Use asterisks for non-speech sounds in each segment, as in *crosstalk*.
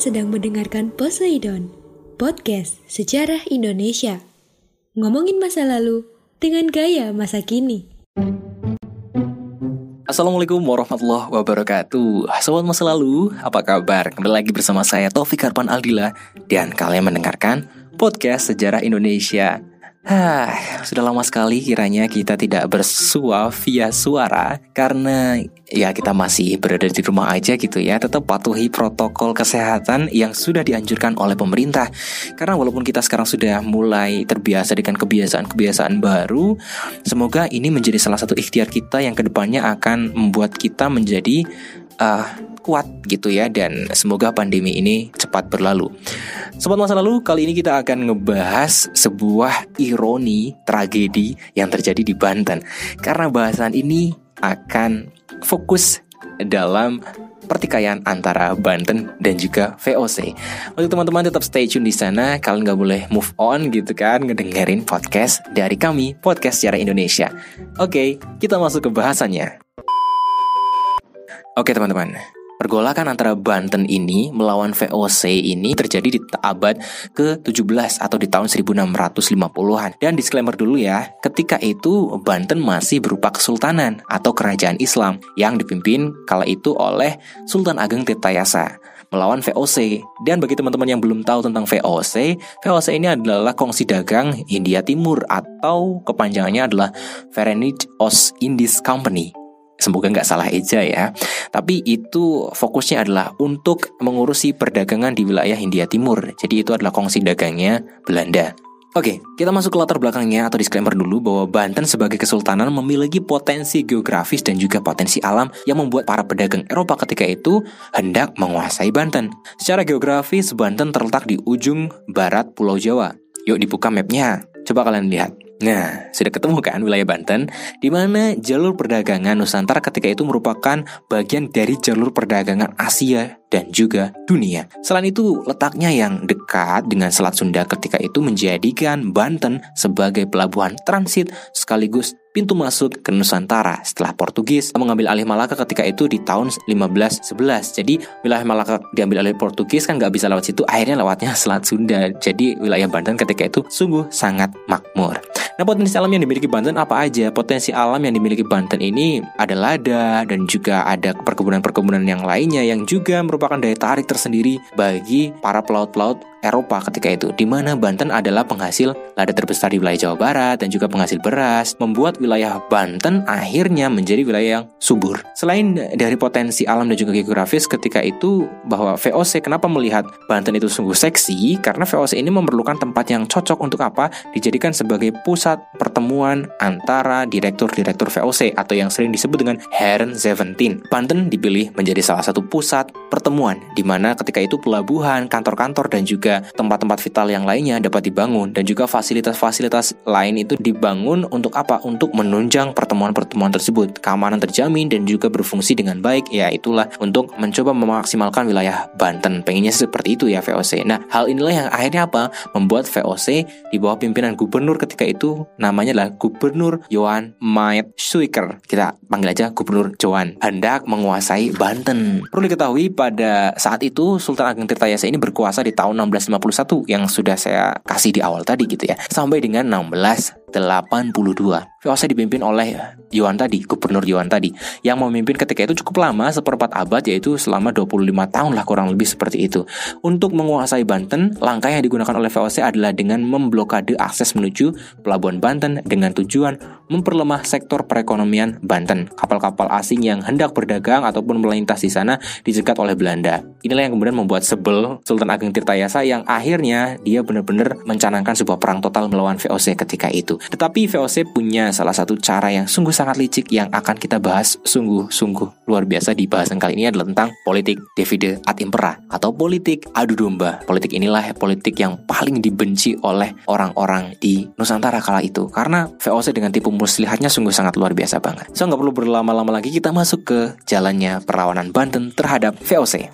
Sedang mendengarkan Poseidon, podcast sejarah Indonesia. Ngomongin masa lalu dengan gaya masa kini. Assalamualaikum warahmatullahi wabarakatuh Sobat masa lalu, apa kabar? Kembali lagi bersama saya Taufik Harpan Aldila Dan kalian mendengarkan podcast Sejarah Indonesia Hah, *sighs* sudah lama sekali kiranya kita tidak bersua via suara karena ya kita masih berada di rumah aja gitu ya. Tetap patuhi protokol kesehatan yang sudah dianjurkan oleh pemerintah. Karena walaupun kita sekarang sudah mulai terbiasa dengan kebiasaan-kebiasaan baru, semoga ini menjadi salah satu ikhtiar kita yang ke depannya akan membuat kita menjadi uh, kuat gitu ya dan semoga pandemi ini cepat berlalu. Sobat masa lalu, kali ini kita akan ngebahas sebuah ironi tragedi yang terjadi di Banten. Karena bahasan ini akan fokus dalam pertikaian antara Banten dan juga VOC. Untuk teman-teman tetap stay tune di sana, kalian nggak boleh move on gitu kan, ngedengerin podcast dari kami, podcast secara Indonesia. Oke, kita masuk ke bahasannya. Oke teman-teman, Pergolakan antara Banten ini melawan VOC ini terjadi di abad ke-17 atau di tahun 1650-an. Dan disclaimer dulu ya, ketika itu Banten masih berupa kesultanan atau kerajaan Islam yang dipimpin kala itu oleh Sultan Ageng Tirtayasa melawan VOC. Dan bagi teman-teman yang belum tahu tentang VOC, VOC ini adalah kongsi dagang India Timur atau kepanjangannya adalah Verenigd Oost Indies Company Semoga nggak salah eja ya. Tapi itu fokusnya adalah untuk mengurusi perdagangan di wilayah Hindia Timur. Jadi itu adalah kongsi dagangnya Belanda. Oke, kita masuk ke latar belakangnya atau disclaimer dulu bahwa Banten sebagai kesultanan memiliki potensi geografis dan juga potensi alam yang membuat para pedagang Eropa ketika itu hendak menguasai Banten. Secara geografis, Banten terletak di ujung barat Pulau Jawa. Yuk dibuka mapnya, coba kalian lihat. Nah, sudah ketemu kan wilayah Banten, di mana jalur perdagangan Nusantara ketika itu merupakan bagian dari jalur perdagangan Asia dan juga dunia. Selain itu, letaknya yang dekat dengan Selat Sunda ketika itu menjadikan Banten sebagai pelabuhan transit sekaligus pintu masuk ke Nusantara setelah Portugis mengambil alih Malaka ketika itu di tahun 1511. Jadi wilayah Malaka diambil alih Portugis kan nggak bisa lewat situ, akhirnya lewatnya *laughs* Selat Sunda. Jadi wilayah Banten ketika itu sungguh sangat makmur. Nah potensi alam yang dimiliki Banten apa aja? Potensi alam yang dimiliki Banten ini ada lada dan juga ada perkebunan-perkebunan yang lainnya yang juga merupakan daya tarik tersendiri bagi para pelaut-pelaut Eropa ketika itu, di mana Banten adalah penghasil lada terbesar di wilayah Jawa Barat dan juga penghasil beras, membuat wilayah Banten akhirnya menjadi wilayah yang subur. Selain dari potensi alam dan juga geografis ketika itu, bahwa VOC kenapa melihat Banten itu sungguh seksi? Karena VOC ini memerlukan tempat yang cocok untuk apa? Dijadikan sebagai pusat pertemuan antara direktur-direktur VOC atau yang sering disebut dengan Heren Seventeen. Banten dipilih menjadi salah satu pusat pertemuan, di mana ketika itu pelabuhan, kantor-kantor, dan juga juga tempat-tempat vital yang lainnya dapat dibangun dan juga fasilitas-fasilitas lain itu dibangun untuk apa? Untuk menunjang pertemuan-pertemuan tersebut. Keamanan terjamin dan juga berfungsi dengan baik. Ya itulah untuk mencoba memaksimalkan wilayah Banten. Pengennya seperti itu ya VOC. Nah, hal inilah yang akhirnya apa? Membuat VOC di bawah pimpinan gubernur ketika itu namanya adalah Gubernur Johan Maet Suiker. Kita panggil aja Gubernur Johan hendak menguasai Banten. Perlu diketahui pada saat itu Sultan Ageng Tirtayasa ini berkuasa di tahun 16 1951 yang sudah saya kasih di awal tadi gitu ya. Sampai dengan 1682 VOC dipimpin oleh Yohan tadi, Gubernur Yohan tadi, yang memimpin ketika itu cukup lama, seperempat abad, yaitu selama 25 tahun lah kurang lebih seperti itu. Untuk menguasai Banten, langkah yang digunakan oleh VOC adalah dengan memblokade akses menuju Pelabuhan Banten dengan tujuan memperlemah sektor perekonomian Banten. Kapal-kapal asing yang hendak berdagang ataupun melintas di sana dicegat oleh Belanda. Inilah yang kemudian membuat sebel Sultan Ageng Tirtayasa yang akhirnya dia benar-benar mencanangkan sebuah perang total melawan VOC ketika itu. Tetapi VOC punya salah satu cara yang sungguh sangat licik yang akan kita bahas sungguh-sungguh luar biasa di bahasan kali ini adalah tentang politik divide ad impera atau politik adu domba. Politik inilah politik yang paling dibenci oleh orang-orang di Nusantara kala itu karena VOC dengan tipu muslihatnya sungguh sangat luar biasa banget. So nggak perlu berlama-lama lagi kita masuk ke jalannya perlawanan Banten terhadap VOC.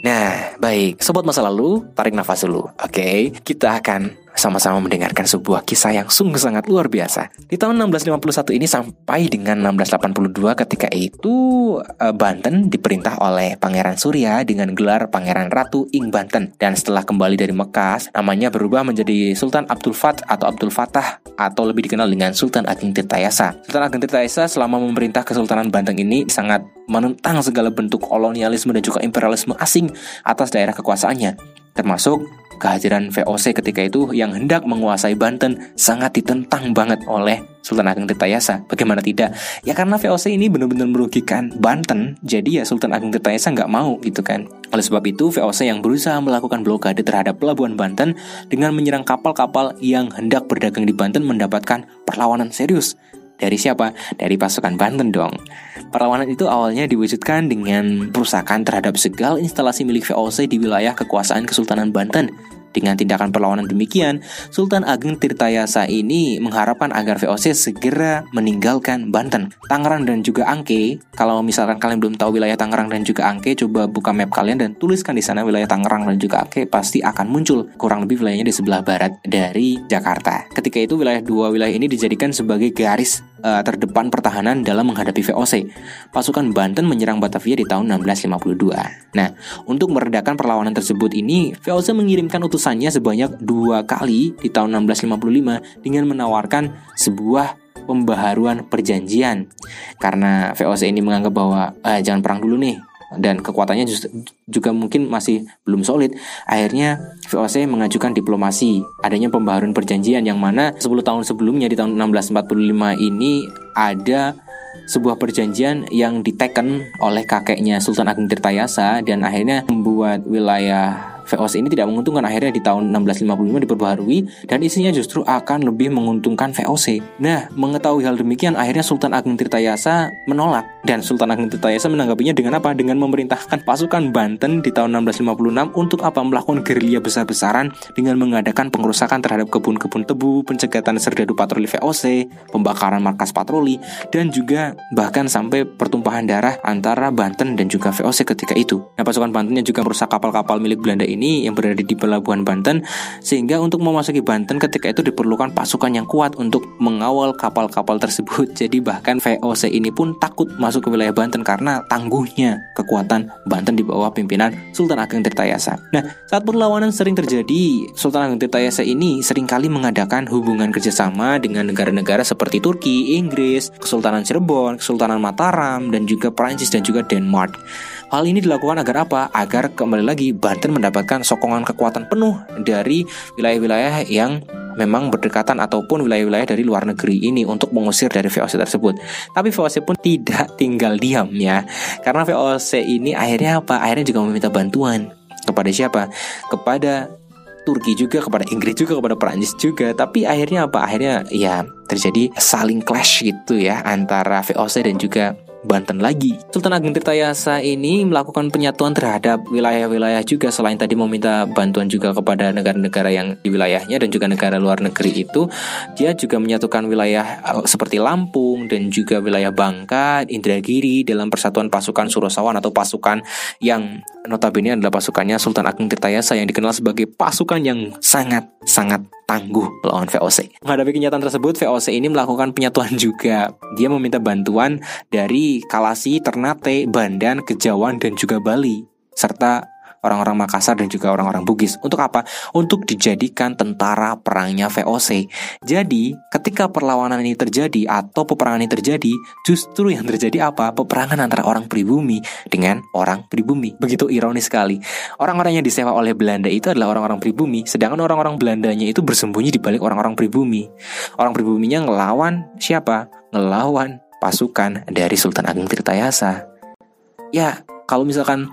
Nah, baik, sobat masa lalu, tarik nafas dulu. Oke, kita akan sama-sama mendengarkan sebuah kisah yang sungguh sangat luar biasa. Di tahun 1651 ini sampai dengan 1682 ketika itu eh, Banten diperintah oleh Pangeran Surya dengan gelar Pangeran Ratu Ing Banten. Dan setelah kembali dari Mekah, namanya berubah menjadi Sultan Abdul Fat atau Abdul Fatah atau lebih dikenal dengan Sultan Ageng Tirtayasa. Sultan Ageng Tirtayasa selama memerintah Kesultanan Banten ini sangat menentang segala bentuk kolonialisme dan juga imperialisme asing atas daerah kekuasaannya, termasuk kehadiran VOC ketika itu yang hendak menguasai Banten sangat ditentang banget oleh Sultan Ageng Tirtayasa. Bagaimana tidak? Ya karena VOC ini benar-benar merugikan Banten, jadi ya Sultan Ageng Tirtayasa nggak mau gitu kan. Oleh sebab itu, VOC yang berusaha melakukan blokade terhadap pelabuhan Banten dengan menyerang kapal-kapal yang hendak berdagang di Banten mendapatkan perlawanan serius. Dari siapa? Dari pasukan Banten dong. Perlawanan itu awalnya diwujudkan dengan perusakan terhadap segala instalasi milik VOC di wilayah kekuasaan Kesultanan Banten dengan tindakan perlawanan demikian, Sultan Ageng Tirtayasa ini mengharapkan agar VOC segera meninggalkan Banten. Tangerang dan juga Angke, kalau misalkan kalian belum tahu wilayah Tangerang dan juga Angke, coba buka map kalian dan tuliskan di sana wilayah Tangerang dan juga Angke pasti akan muncul. Kurang lebih wilayahnya di sebelah barat dari Jakarta. Ketika itu wilayah dua wilayah ini dijadikan sebagai garis uh, terdepan pertahanan dalam menghadapi VOC. Pasukan Banten menyerang Batavia di tahun 1652. Nah, untuk meredakan perlawanan tersebut ini, VOC mengirimkan utusannya sebanyak dua kali di tahun 1655 dengan menawarkan sebuah pembaharuan perjanjian. Karena VOC ini menganggap bahwa eh, jangan perang dulu nih, dan kekuatannya juga mungkin masih belum solid. Akhirnya VOC mengajukan diplomasi, adanya pembaharuan perjanjian yang mana 10 tahun sebelumnya di tahun 1645 ini ada sebuah perjanjian yang diteken oleh kakeknya Sultan Ageng Tirtayasa dan akhirnya membuat wilayah VOC ini tidak menguntungkan akhirnya di tahun 1655 diperbaharui dan isinya justru akan lebih menguntungkan VOC. Nah, mengetahui hal demikian akhirnya Sultan Ageng Tirtayasa menolak dan Sultan Ageng Tirtayasa menanggapinya dengan apa? Dengan memerintahkan pasukan Banten di tahun 1656 untuk apa? Melakukan gerilya besar-besaran dengan mengadakan pengerusakan terhadap kebun-kebun tebu, pencegatan serdadu patroli VOC, pembakaran markas patroli dan juga bahkan sampai pertumpahan darah antara Banten dan juga VOC ketika itu. Nah, pasukan Bantennya juga merusak kapal-kapal milik Belanda ini ini yang berada di pelabuhan Banten sehingga untuk memasuki Banten ketika itu diperlukan pasukan yang kuat untuk mengawal kapal-kapal tersebut. *laughs* Jadi bahkan VOC ini pun takut masuk ke wilayah Banten karena tangguhnya kekuatan Banten di bawah pimpinan Sultan Ageng Tirtayasa. Nah, saat perlawanan sering terjadi, Sultan Ageng Tirtayasa ini sering kali mengadakan hubungan kerjasama dengan negara-negara seperti Turki, Inggris, Kesultanan Cirebon, Kesultanan Mataram, dan juga Prancis dan juga Denmark. Hal ini dilakukan agar apa? Agar kembali lagi Banten mendapatkan sokongan kekuatan penuh dari wilayah-wilayah yang memang berdekatan ataupun wilayah-wilayah dari luar negeri ini untuk mengusir dari VOC tersebut. Tapi VOC pun tidak tinggal diam ya. Karena VOC ini akhirnya apa? Akhirnya juga meminta bantuan kepada siapa? Kepada Turki juga kepada Inggris juga kepada Perancis juga tapi akhirnya apa akhirnya ya terjadi saling clash gitu ya antara VOC dan juga Banten lagi. Sultan Ageng Tirtayasa ini melakukan penyatuan terhadap wilayah-wilayah juga selain tadi meminta bantuan juga kepada negara-negara yang di wilayahnya dan juga negara luar negeri itu, dia juga menyatukan wilayah eh, seperti Lampung dan juga wilayah Bangka, Indragiri dalam persatuan pasukan Surosawan atau pasukan yang notabene adalah pasukannya Sultan Ageng Tirtayasa yang dikenal sebagai pasukan yang sangat sangat tangguh melawan VOC. Menghadapi kenyataan tersebut, VOC ini melakukan penyatuan juga. Dia meminta bantuan dari Kalasi, Ternate, Bandan, Kejawan, dan juga Bali, serta orang-orang Makassar dan juga orang-orang Bugis. Untuk apa? Untuk dijadikan tentara perangnya VOC. Jadi, ketika perlawanan ini terjadi atau peperangan ini terjadi, justru yang terjadi apa? Peperangan antara orang pribumi dengan orang pribumi. Begitu ironis sekali. Orang-orang yang disewa oleh Belanda itu adalah orang-orang pribumi, sedangkan orang-orang Belandanya itu bersembunyi di balik orang-orang pribumi. Orang pribuminya ngelawan siapa? Ngelawan pasukan dari Sultan Ageng Tirtayasa. Ya, kalau misalkan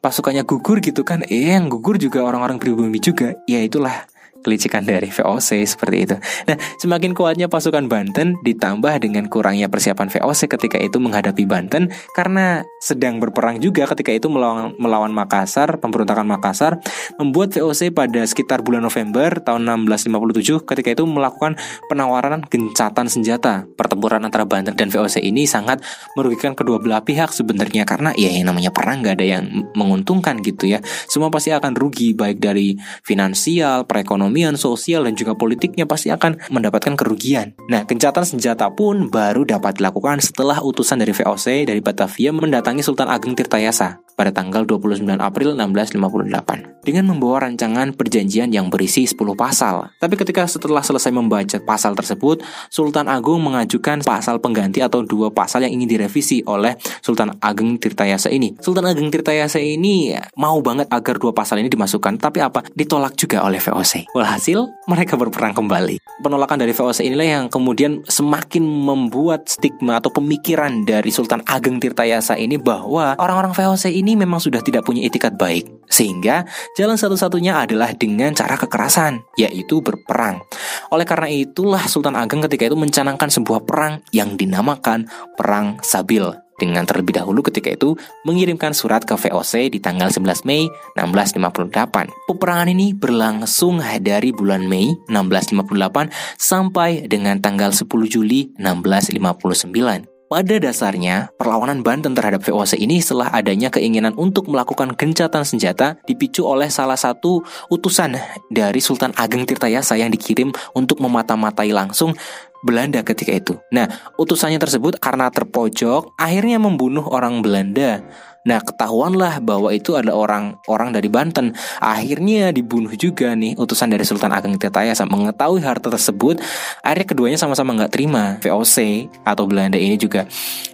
pasukannya gugur gitu kan, eh yang gugur juga orang-orang pribumi juga. Ya itulah kelicikan dari VOC seperti itu. Nah, semakin kuatnya pasukan Banten ditambah dengan kurangnya persiapan VOC ketika itu menghadapi Banten karena sedang berperang juga ketika itu melawan, melawan Makassar, pemberontakan Makassar, membuat VOC pada sekitar bulan November tahun 1657 ketika itu melakukan penawaran gencatan senjata. Pertempuran antara Banten dan VOC ini sangat merugikan kedua belah pihak sebenarnya karena ya yang namanya perang nggak ada yang menguntungkan gitu ya. Semua pasti akan rugi baik dari finansial, perekonomian perekonomian, sosial dan juga politiknya pasti akan mendapatkan kerugian. Nah, gencatan senjata pun baru dapat dilakukan setelah utusan dari VOC dari Batavia mendatangi Sultan Ageng Tirtayasa pada tanggal 29 April 1658 dengan membawa rancangan perjanjian yang berisi 10 pasal. Tapi ketika setelah selesai membaca pasal tersebut, Sultan Agung mengajukan pasal pengganti atau dua pasal yang ingin direvisi oleh Sultan Ageng Tirtayasa ini. Sultan Ageng Tirtayasa ini mau banget agar dua pasal ini dimasukkan, tapi apa? Ditolak juga oleh VOC. Walhasil, mereka berperang kembali. Penolakan dari VOC inilah yang kemudian semakin membuat stigma atau pemikiran dari Sultan Ageng Tirtayasa ini bahwa orang-orang VOC ini memang sudah tidak punya etikat baik, sehingga jalan satu-satunya adalah dengan cara kekerasan, yaitu berperang. Oleh karena itulah Sultan Ageng ketika itu mencanangkan sebuah perang yang dinamakan Perang Sabil dengan terlebih dahulu ketika itu mengirimkan surat ke VOC di tanggal 11 Mei 1658. Peperangan ini berlangsung dari bulan Mei 1658 sampai dengan tanggal 10 Juli 1659. Pada dasarnya, perlawanan Banten terhadap VOC ini setelah adanya keinginan untuk melakukan gencatan senjata dipicu oleh salah satu utusan dari Sultan Ageng Tirtayasa yang dikirim untuk memata-matai langsung Belanda ketika itu. Nah, utusannya tersebut karena terpojok akhirnya membunuh orang Belanda. Nah ketahuanlah bahwa itu adalah orang-orang dari Banten. Akhirnya dibunuh juga nih utusan dari Sultan Ageng Tirtayasa Mengetahui harta tersebut Akhirnya keduanya sama-sama nggak terima. VOC atau Belanda ini juga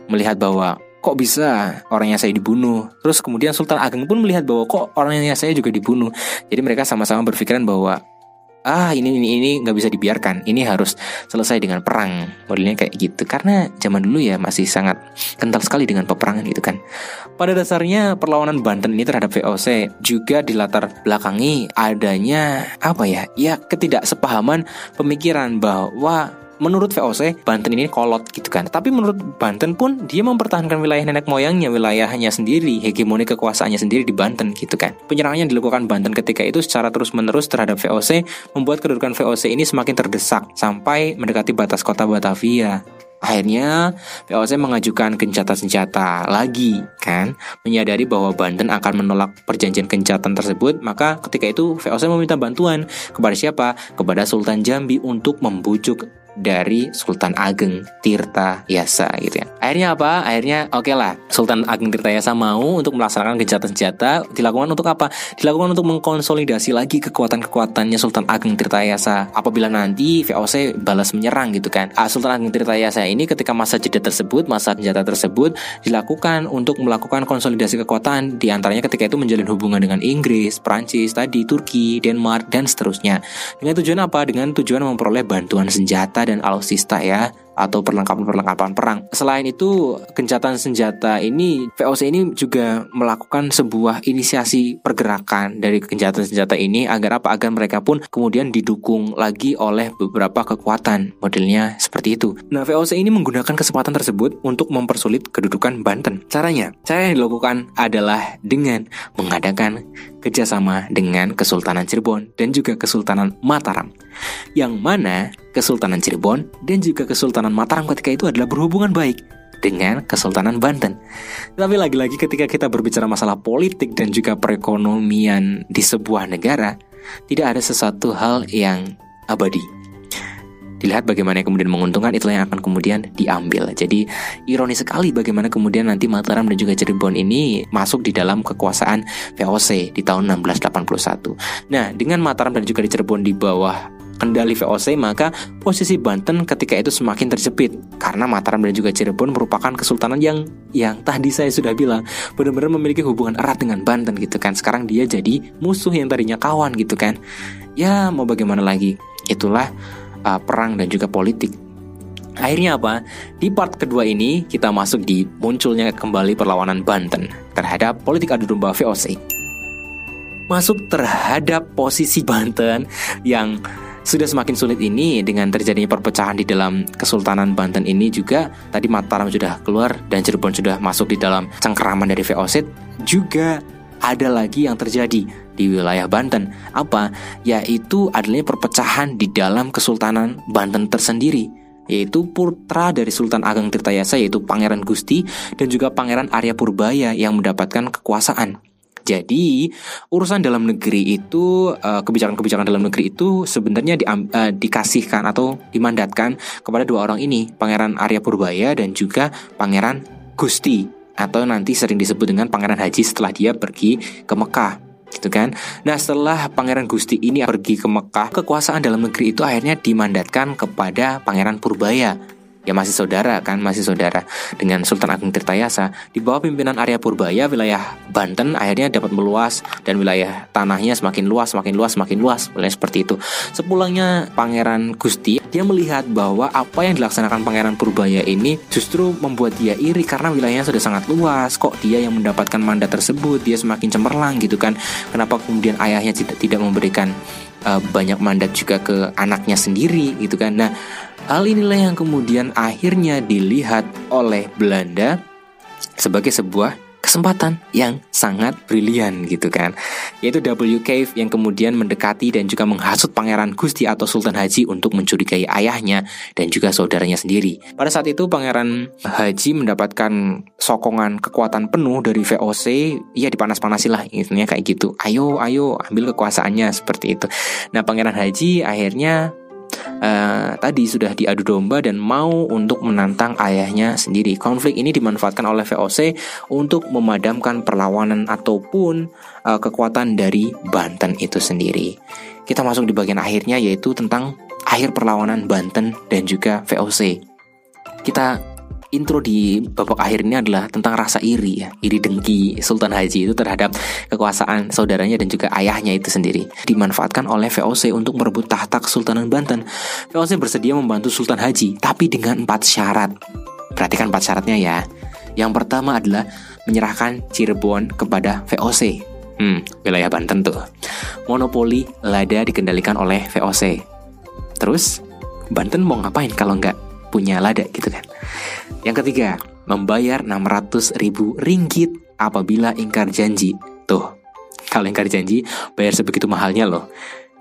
melihat bahwa kok bisa orangnya saya dibunuh. Terus kemudian Sultan Ageng pun melihat bahwa kok orangnya saya juga dibunuh. Jadi mereka sama-sama berpikiran bahwa ah ini ini ini nggak bisa dibiarkan. Ini harus selesai dengan perang. Modelnya kayak gitu. Karena zaman dulu ya masih sangat kental sekali dengan peperangan gitu kan. Pada dasarnya perlawanan Banten ini terhadap VOC juga dilatar belakangi adanya apa ya ya ketidaksepahaman pemikiran bahwa menurut VOC Banten ini kolot gitu kan. Tapi menurut Banten pun dia mempertahankan wilayah nenek moyangnya, wilayahnya sendiri, hegemoni kekuasaannya sendiri di Banten gitu kan. Penyerangan yang dilakukan Banten ketika itu secara terus-menerus terhadap VOC membuat kedudukan VOC ini semakin terdesak sampai mendekati batas kota Batavia. Akhirnya VOC mengajukan gencatan senjata lagi kan Menyadari bahwa Banten akan menolak perjanjian gencatan tersebut Maka ketika itu VOC meminta bantuan Kepada siapa? Kepada Sultan Jambi untuk membujuk dari Sultan Ageng Tirta Yasa gitu ya. Akhirnya apa? Akhirnya oke okay lah Sultan Ageng Tirta Yasa mau untuk melaksanakan gencatan senjata dilakukan untuk apa? Dilakukan untuk mengkonsolidasi lagi kekuatan-kekuatannya Sultan Ageng Tirta Yasa apabila nanti VOC balas menyerang gitu kan. Ah, Sultan Ageng Tirta Yasa ini ketika masa jeda tersebut, masa senjata tersebut dilakukan untuk melakukan konsolidasi kekuatan di antaranya ketika itu menjalin hubungan dengan Inggris, Prancis, tadi Turki, Denmark dan seterusnya. Dengan tujuan apa? Dengan tujuan memperoleh bantuan senjata dan alutsista ya atau perlengkapan-perlengkapan perang. Selain itu, gencatan senjata ini VOC ini juga melakukan sebuah inisiasi pergerakan dari gencatan senjata ini agar apa? Agar mereka pun kemudian didukung lagi oleh beberapa kekuatan. Modelnya seperti itu. Nah, VOC ini menggunakan kesempatan tersebut untuk mempersulit kedudukan Banten. Caranya, cara yang dilakukan adalah dengan mengadakan kerjasama dengan Kesultanan Cirebon dan juga Kesultanan Mataram. Yang mana Kesultanan Cirebon dan juga Kesultanan Mataram ketika itu adalah berhubungan baik dengan Kesultanan Banten. Tapi lagi-lagi ketika kita berbicara masalah politik dan juga perekonomian di sebuah negara, tidak ada sesuatu hal yang abadi dilihat bagaimana kemudian menguntungkan itulah yang akan kemudian diambil. Jadi ironis sekali bagaimana kemudian nanti Mataram dan juga Cirebon ini masuk di dalam kekuasaan VOC di tahun 1681. Nah, dengan Mataram dan juga di Cirebon di bawah kendali VOC maka posisi Banten ketika itu semakin terjepit karena Mataram dan juga Cirebon merupakan kesultanan yang yang tadi saya sudah bilang benar-benar memiliki hubungan erat dengan Banten gitu kan sekarang dia jadi musuh yang tadinya kawan gitu kan ya mau bagaimana lagi itulah uh, perang dan juga politik. Akhirnya apa? Di part kedua ini kita masuk di munculnya kembali perlawanan Banten terhadap politik adu domba VOC. Masuk terhadap posisi Banten yang sudah semakin sulit ini dengan terjadinya perpecahan di dalam Kesultanan Banten ini juga tadi Mataram sudah keluar dan Cirebon sudah masuk di dalam cengkeraman dari VOC juga ada lagi yang terjadi di wilayah Banten. Apa? Yaitu adanya perpecahan di dalam Kesultanan Banten tersendiri yaitu putra dari Sultan Ageng Tirtayasa yaitu Pangeran Gusti dan juga Pangeran Arya Purbaya yang mendapatkan kekuasaan. Jadi urusan dalam negeri itu kebijakan kebijakan-kebijakan dalam negeri itu sebenarnya di, uh, dikasihkan atau dimandatkan kepada dua orang ini, Pangeran Arya Purbaya dan juga Pangeran Gusti atau nanti sering disebut dengan Pangeran Haji setelah dia pergi ke Mekah gitu kan. Nah setelah Pangeran Gusti ini pergi ke Mekah, kekuasaan dalam negeri itu akhirnya dimandatkan kepada Pangeran Purbaya ya masih saudara kan masih saudara. Dengan Sultan Agung Tirtayasa di bawah pimpinan Arya Purbaya wilayah Banten akhirnya dapat meluas dan wilayah tanahnya semakin luas semakin luas semakin luas wilayah seperti itu. Sepulangnya Pangeran Gusti dia melihat bahwa apa yang dilaksanakan Pangeran Purbaya ini justru membuat dia iri karena wilayahnya sudah sangat luas. Kok dia yang mendapatkan mandat tersebut? Dia semakin cemerlang gitu kan. Kenapa kemudian ayahnya tidak memberikan uh, banyak mandat juga ke anaknya sendiri gitu kan. Nah Hal inilah yang kemudian akhirnya dilihat oleh Belanda sebagai sebuah kesempatan yang sangat brilian gitu kan. Yaitu W. Cave yang kemudian mendekati dan juga menghasut Pangeran Gusti atau Sultan Haji untuk mencurigai ayahnya dan juga saudaranya sendiri. Pada saat itu Pangeran Haji mendapatkan sokongan kekuatan penuh dari VOC ya dipanas-panasi lah intinya kayak gitu. Ayo ayo ambil kekuasaannya seperti itu. Nah Pangeran Haji akhirnya uh, tadi sudah diadu domba dan mau untuk menantang ayahnya sendiri. Konflik ini dimanfaatkan oleh VOC untuk memadamkan perlawanan ataupun uh, kekuatan dari Banten itu sendiri. Kita masuk di bagian akhirnya yaitu tentang akhir perlawanan Banten dan juga VOC. Kita intro di babak akhir ini adalah tentang rasa iri ya, iri dengki Sultan Haji itu terhadap kekuasaan saudaranya dan juga ayahnya itu sendiri. Dimanfaatkan oleh VOC untuk merebut tahta Kesultanan Banten. VOC bersedia membantu Sultan Haji, tapi dengan empat syarat. Perhatikan empat syaratnya ya. Yang pertama adalah menyerahkan Cirebon kepada VOC. Hmm, wilayah Banten tuh. Monopoli lada dikendalikan oleh VOC. Terus, Banten mau ngapain kalau nggak punya lada gitu kan? Yang ketiga, membayar 600 ribu ringgit apabila ingkar janji. Tuh, kalau ingkar janji, bayar sebegitu mahalnya loh.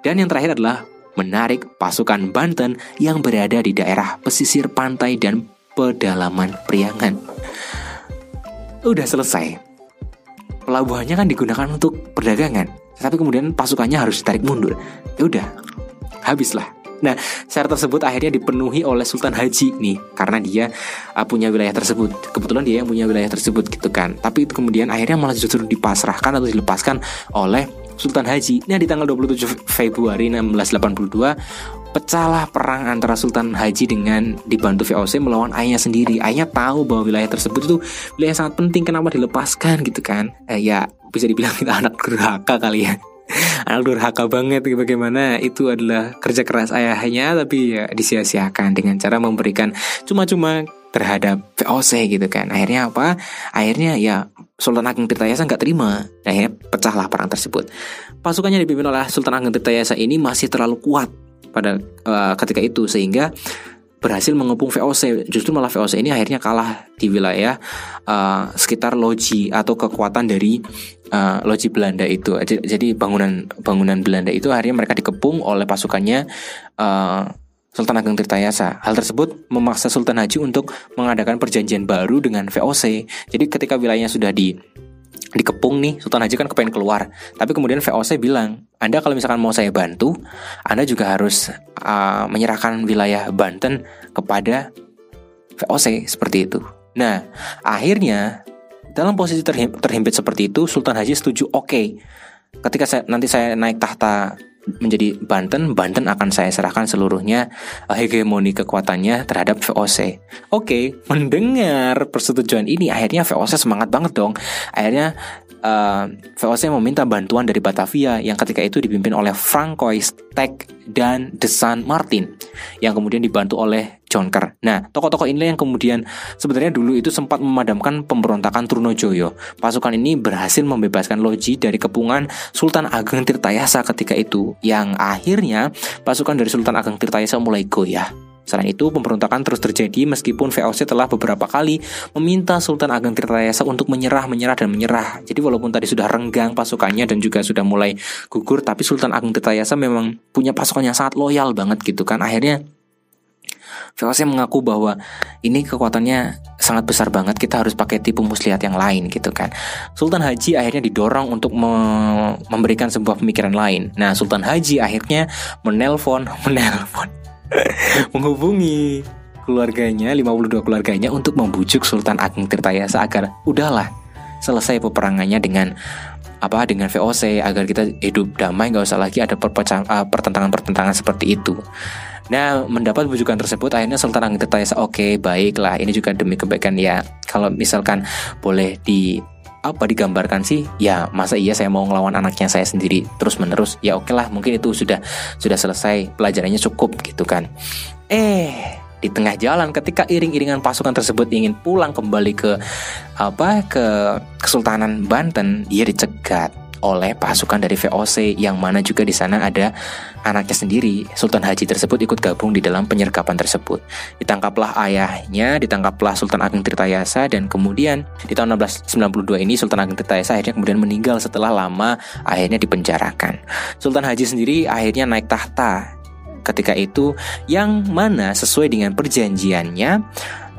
Dan yang terakhir adalah menarik pasukan Banten yang berada di daerah pesisir pantai dan pedalaman Priangan. Udah selesai. Pelabuhannya kan digunakan untuk perdagangan, tapi kemudian pasukannya harus ditarik mundur. Ya udah, habislah Nah, syarat tersebut akhirnya dipenuhi oleh Sultan Haji nih, karena dia uh, punya wilayah tersebut. Kebetulan dia yang punya wilayah tersebut gitu kan. Tapi itu kemudian akhirnya malah justru dipasrahkan atau dilepaskan oleh Sultan Haji. Nah, di tanggal 27 Februari 1682 pecahlah perang antara Sultan Haji dengan dibantu VOC melawan ayahnya sendiri. Ayahnya tahu bahwa wilayah tersebut itu wilayah sangat penting, kenapa dilepaskan gitu kan? Eh, ya bisa dibilang kita *laughs* anak durhaka kali ya. Anak durhaka banget bagaimana itu adalah kerja keras ayahnya tapi ya disia-siakan dengan cara memberikan cuma-cuma terhadap VOC gitu kan. Akhirnya apa? Akhirnya ya Sultan Agung Tirtayasa nggak terima. Akhirnya pecahlah perang tersebut. Pasukannya dipimpin oleh Sultan Agung Tirtayasa ini masih terlalu kuat pada uh, ketika itu sehingga berhasil mengepung VOC. Justru malah VOC ini akhirnya kalah di wilayah uh, sekitar loji atau kekuatan dari uh, loji Belanda itu. Jadi bangunan bangunan Belanda itu akhirnya mereka dikepung oleh pasukannya uh, Sultan Ageng Tirtayasa. Hal tersebut memaksa Sultan Haji untuk mengadakan perjanjian baru dengan VOC. Jadi ketika wilayahnya sudah di dikepung nih Sultan Haji kan kepengen keluar tapi kemudian VOC bilang Anda kalau misalkan mau saya bantu Anda juga harus uh, menyerahkan wilayah Banten kepada VOC seperti itu nah akhirnya dalam posisi terhim terhimpit seperti itu Sultan Haji setuju oke okay. ketika saya, nanti saya naik tahta menjadi Banten, Banten akan saya serahkan seluruhnya uh, hegemoni kekuatannya terhadap VOC. Oke, mendengar persetujuan ini akhirnya VOC semangat banget dong. Akhirnya uh, VOC meminta bantuan dari Batavia yang ketika itu dipimpin oleh Francois Tech dan De San Martin yang kemudian dibantu oleh Jonker. Nah, tokoh-tokoh inilah yang kemudian sebenarnya dulu itu sempat memadamkan pemberontakan Trunojoyo. Pasukan ini berhasil membebaskan Loji dari kepungan Sultan Ageng Tirtayasa ketika itu, yang akhirnya pasukan dari Sultan Ageng Tirtayasa mulai goyah. Selain itu, pemberontakan terus terjadi meskipun VOC telah beberapa kali meminta Sultan Ageng Tirtayasa untuk menyerah, menyerah, dan menyerah. Jadi walaupun tadi sudah renggang pasukannya dan juga sudah mulai gugur, tapi Sultan Ageng Tirtayasa memang punya pasukan yang sangat loyal banget gitu kan. Akhirnya VOC mengaku bahwa ini kekuatannya sangat besar banget kita harus pakai tipu muslihat yang lain gitu kan. Sultan Haji akhirnya didorong untuk me memberikan sebuah pemikiran lain. Nah, Sultan Haji akhirnya menelpon, *laughs* menelpon, *laughs* menghubungi keluarganya, 52 keluarganya untuk membujuk Sultan Agung Tirtayasa agar udahlah selesai peperangannya dengan apa dengan VOC agar kita hidup damai nggak usah lagi ada uh, pertentangan-pertentangan seperti itu. Nah, mendapat bujukan tersebut akhirnya Sultan Agung Tirtayasa oke, okay, baiklah, ini juga demi kebaikan ya. Kalau misalkan boleh di apa digambarkan sih? Ya masa iya saya mau ngelawan anaknya saya sendiri terus menerus ya oke okay lah mungkin itu sudah sudah selesai pelajarannya cukup gitu kan. Eh di tengah jalan ketika iring-iringan pasukan tersebut ingin pulang kembali ke apa ke Kesultanan Banten dia dicegat oleh pasukan dari VOC yang mana juga di sana ada anaknya sendiri. Sultan Haji tersebut ikut gabung di dalam penyergapan tersebut. Ditangkaplah ayahnya, ditangkaplah Sultan Agung Tirtayasa dan kemudian di tahun 1692 ini Sultan Agung Tirtayasa akhirnya kemudian meninggal setelah lama akhirnya dipenjarakan. Sultan Haji sendiri akhirnya naik tahta ketika itu yang mana sesuai dengan perjanjiannya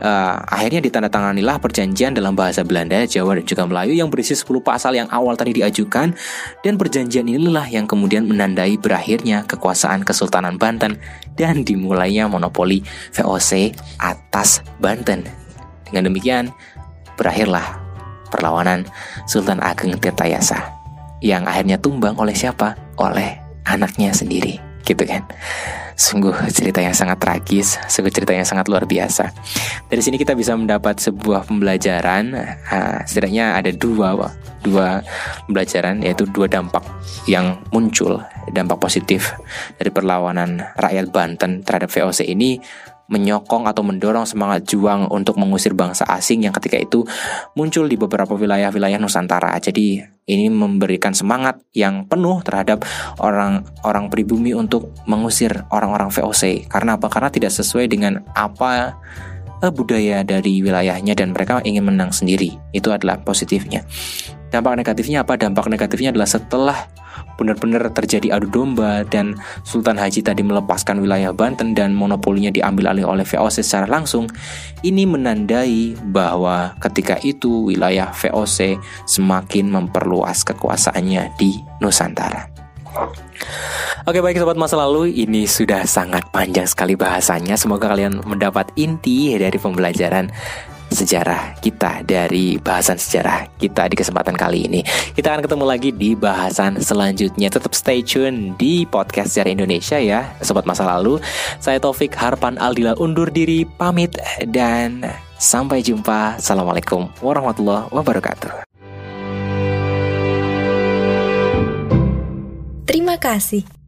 uh, akhirnya ditandatanganilah perjanjian dalam bahasa Belanda, Jawa dan juga Melayu yang berisi 10 pasal yang awal tadi diajukan dan perjanjian inilah yang kemudian menandai berakhirnya kekuasaan Kesultanan Banten dan dimulainya monopoli VOC atas Banten. Dengan demikian berakhirlah perlawanan Sultan Ageng Tirtayasa yang akhirnya tumbang oleh siapa? Oleh anaknya sendiri, gitu kan. Sungguh cerita yang sangat tragis, sungguh cerita yang sangat luar biasa. Dari sini kita bisa mendapat sebuah pembelajaran, uh, setidaknya ada dua dua pembelajaran yaitu dua dampak yang muncul, dampak positif dari perlawanan rakyat Banten terhadap VOC ini menyokong atau mendorong semangat juang untuk mengusir bangsa asing yang ketika itu muncul di beberapa wilayah-wilayah Nusantara. Jadi ini memberikan semangat yang penuh terhadap orang-orang pribumi untuk mengusir orang-orang VOC. Karena apa? Karena tidak sesuai dengan apa eh, budaya dari wilayahnya dan mereka ingin menang sendiri. Itu adalah positifnya. Dampak negatifnya apa? Dampak negatifnya adalah setelah benar-benar terjadi adu domba dan Sultan Haji tadi melepaskan wilayah Banten dan monopolinya diambil alih oleh VOC secara langsung, ini menandai bahwa ketika itu wilayah VOC semakin memperluas kekuasaannya di Nusantara. Oke baik sobat masa lalu ini sudah sangat panjang sekali bahasanya Semoga kalian mendapat inti dari pembelajaran sejarah kita dari bahasan sejarah kita di kesempatan kali ini. Kita akan ketemu lagi di bahasan selanjutnya. Tetap stay tune di podcast sejarah Indonesia ya, sobat masa lalu. Saya Taufik Harpan Aldila undur diri pamit dan sampai jumpa. Assalamualaikum warahmatullahi wabarakatuh. Terima kasih.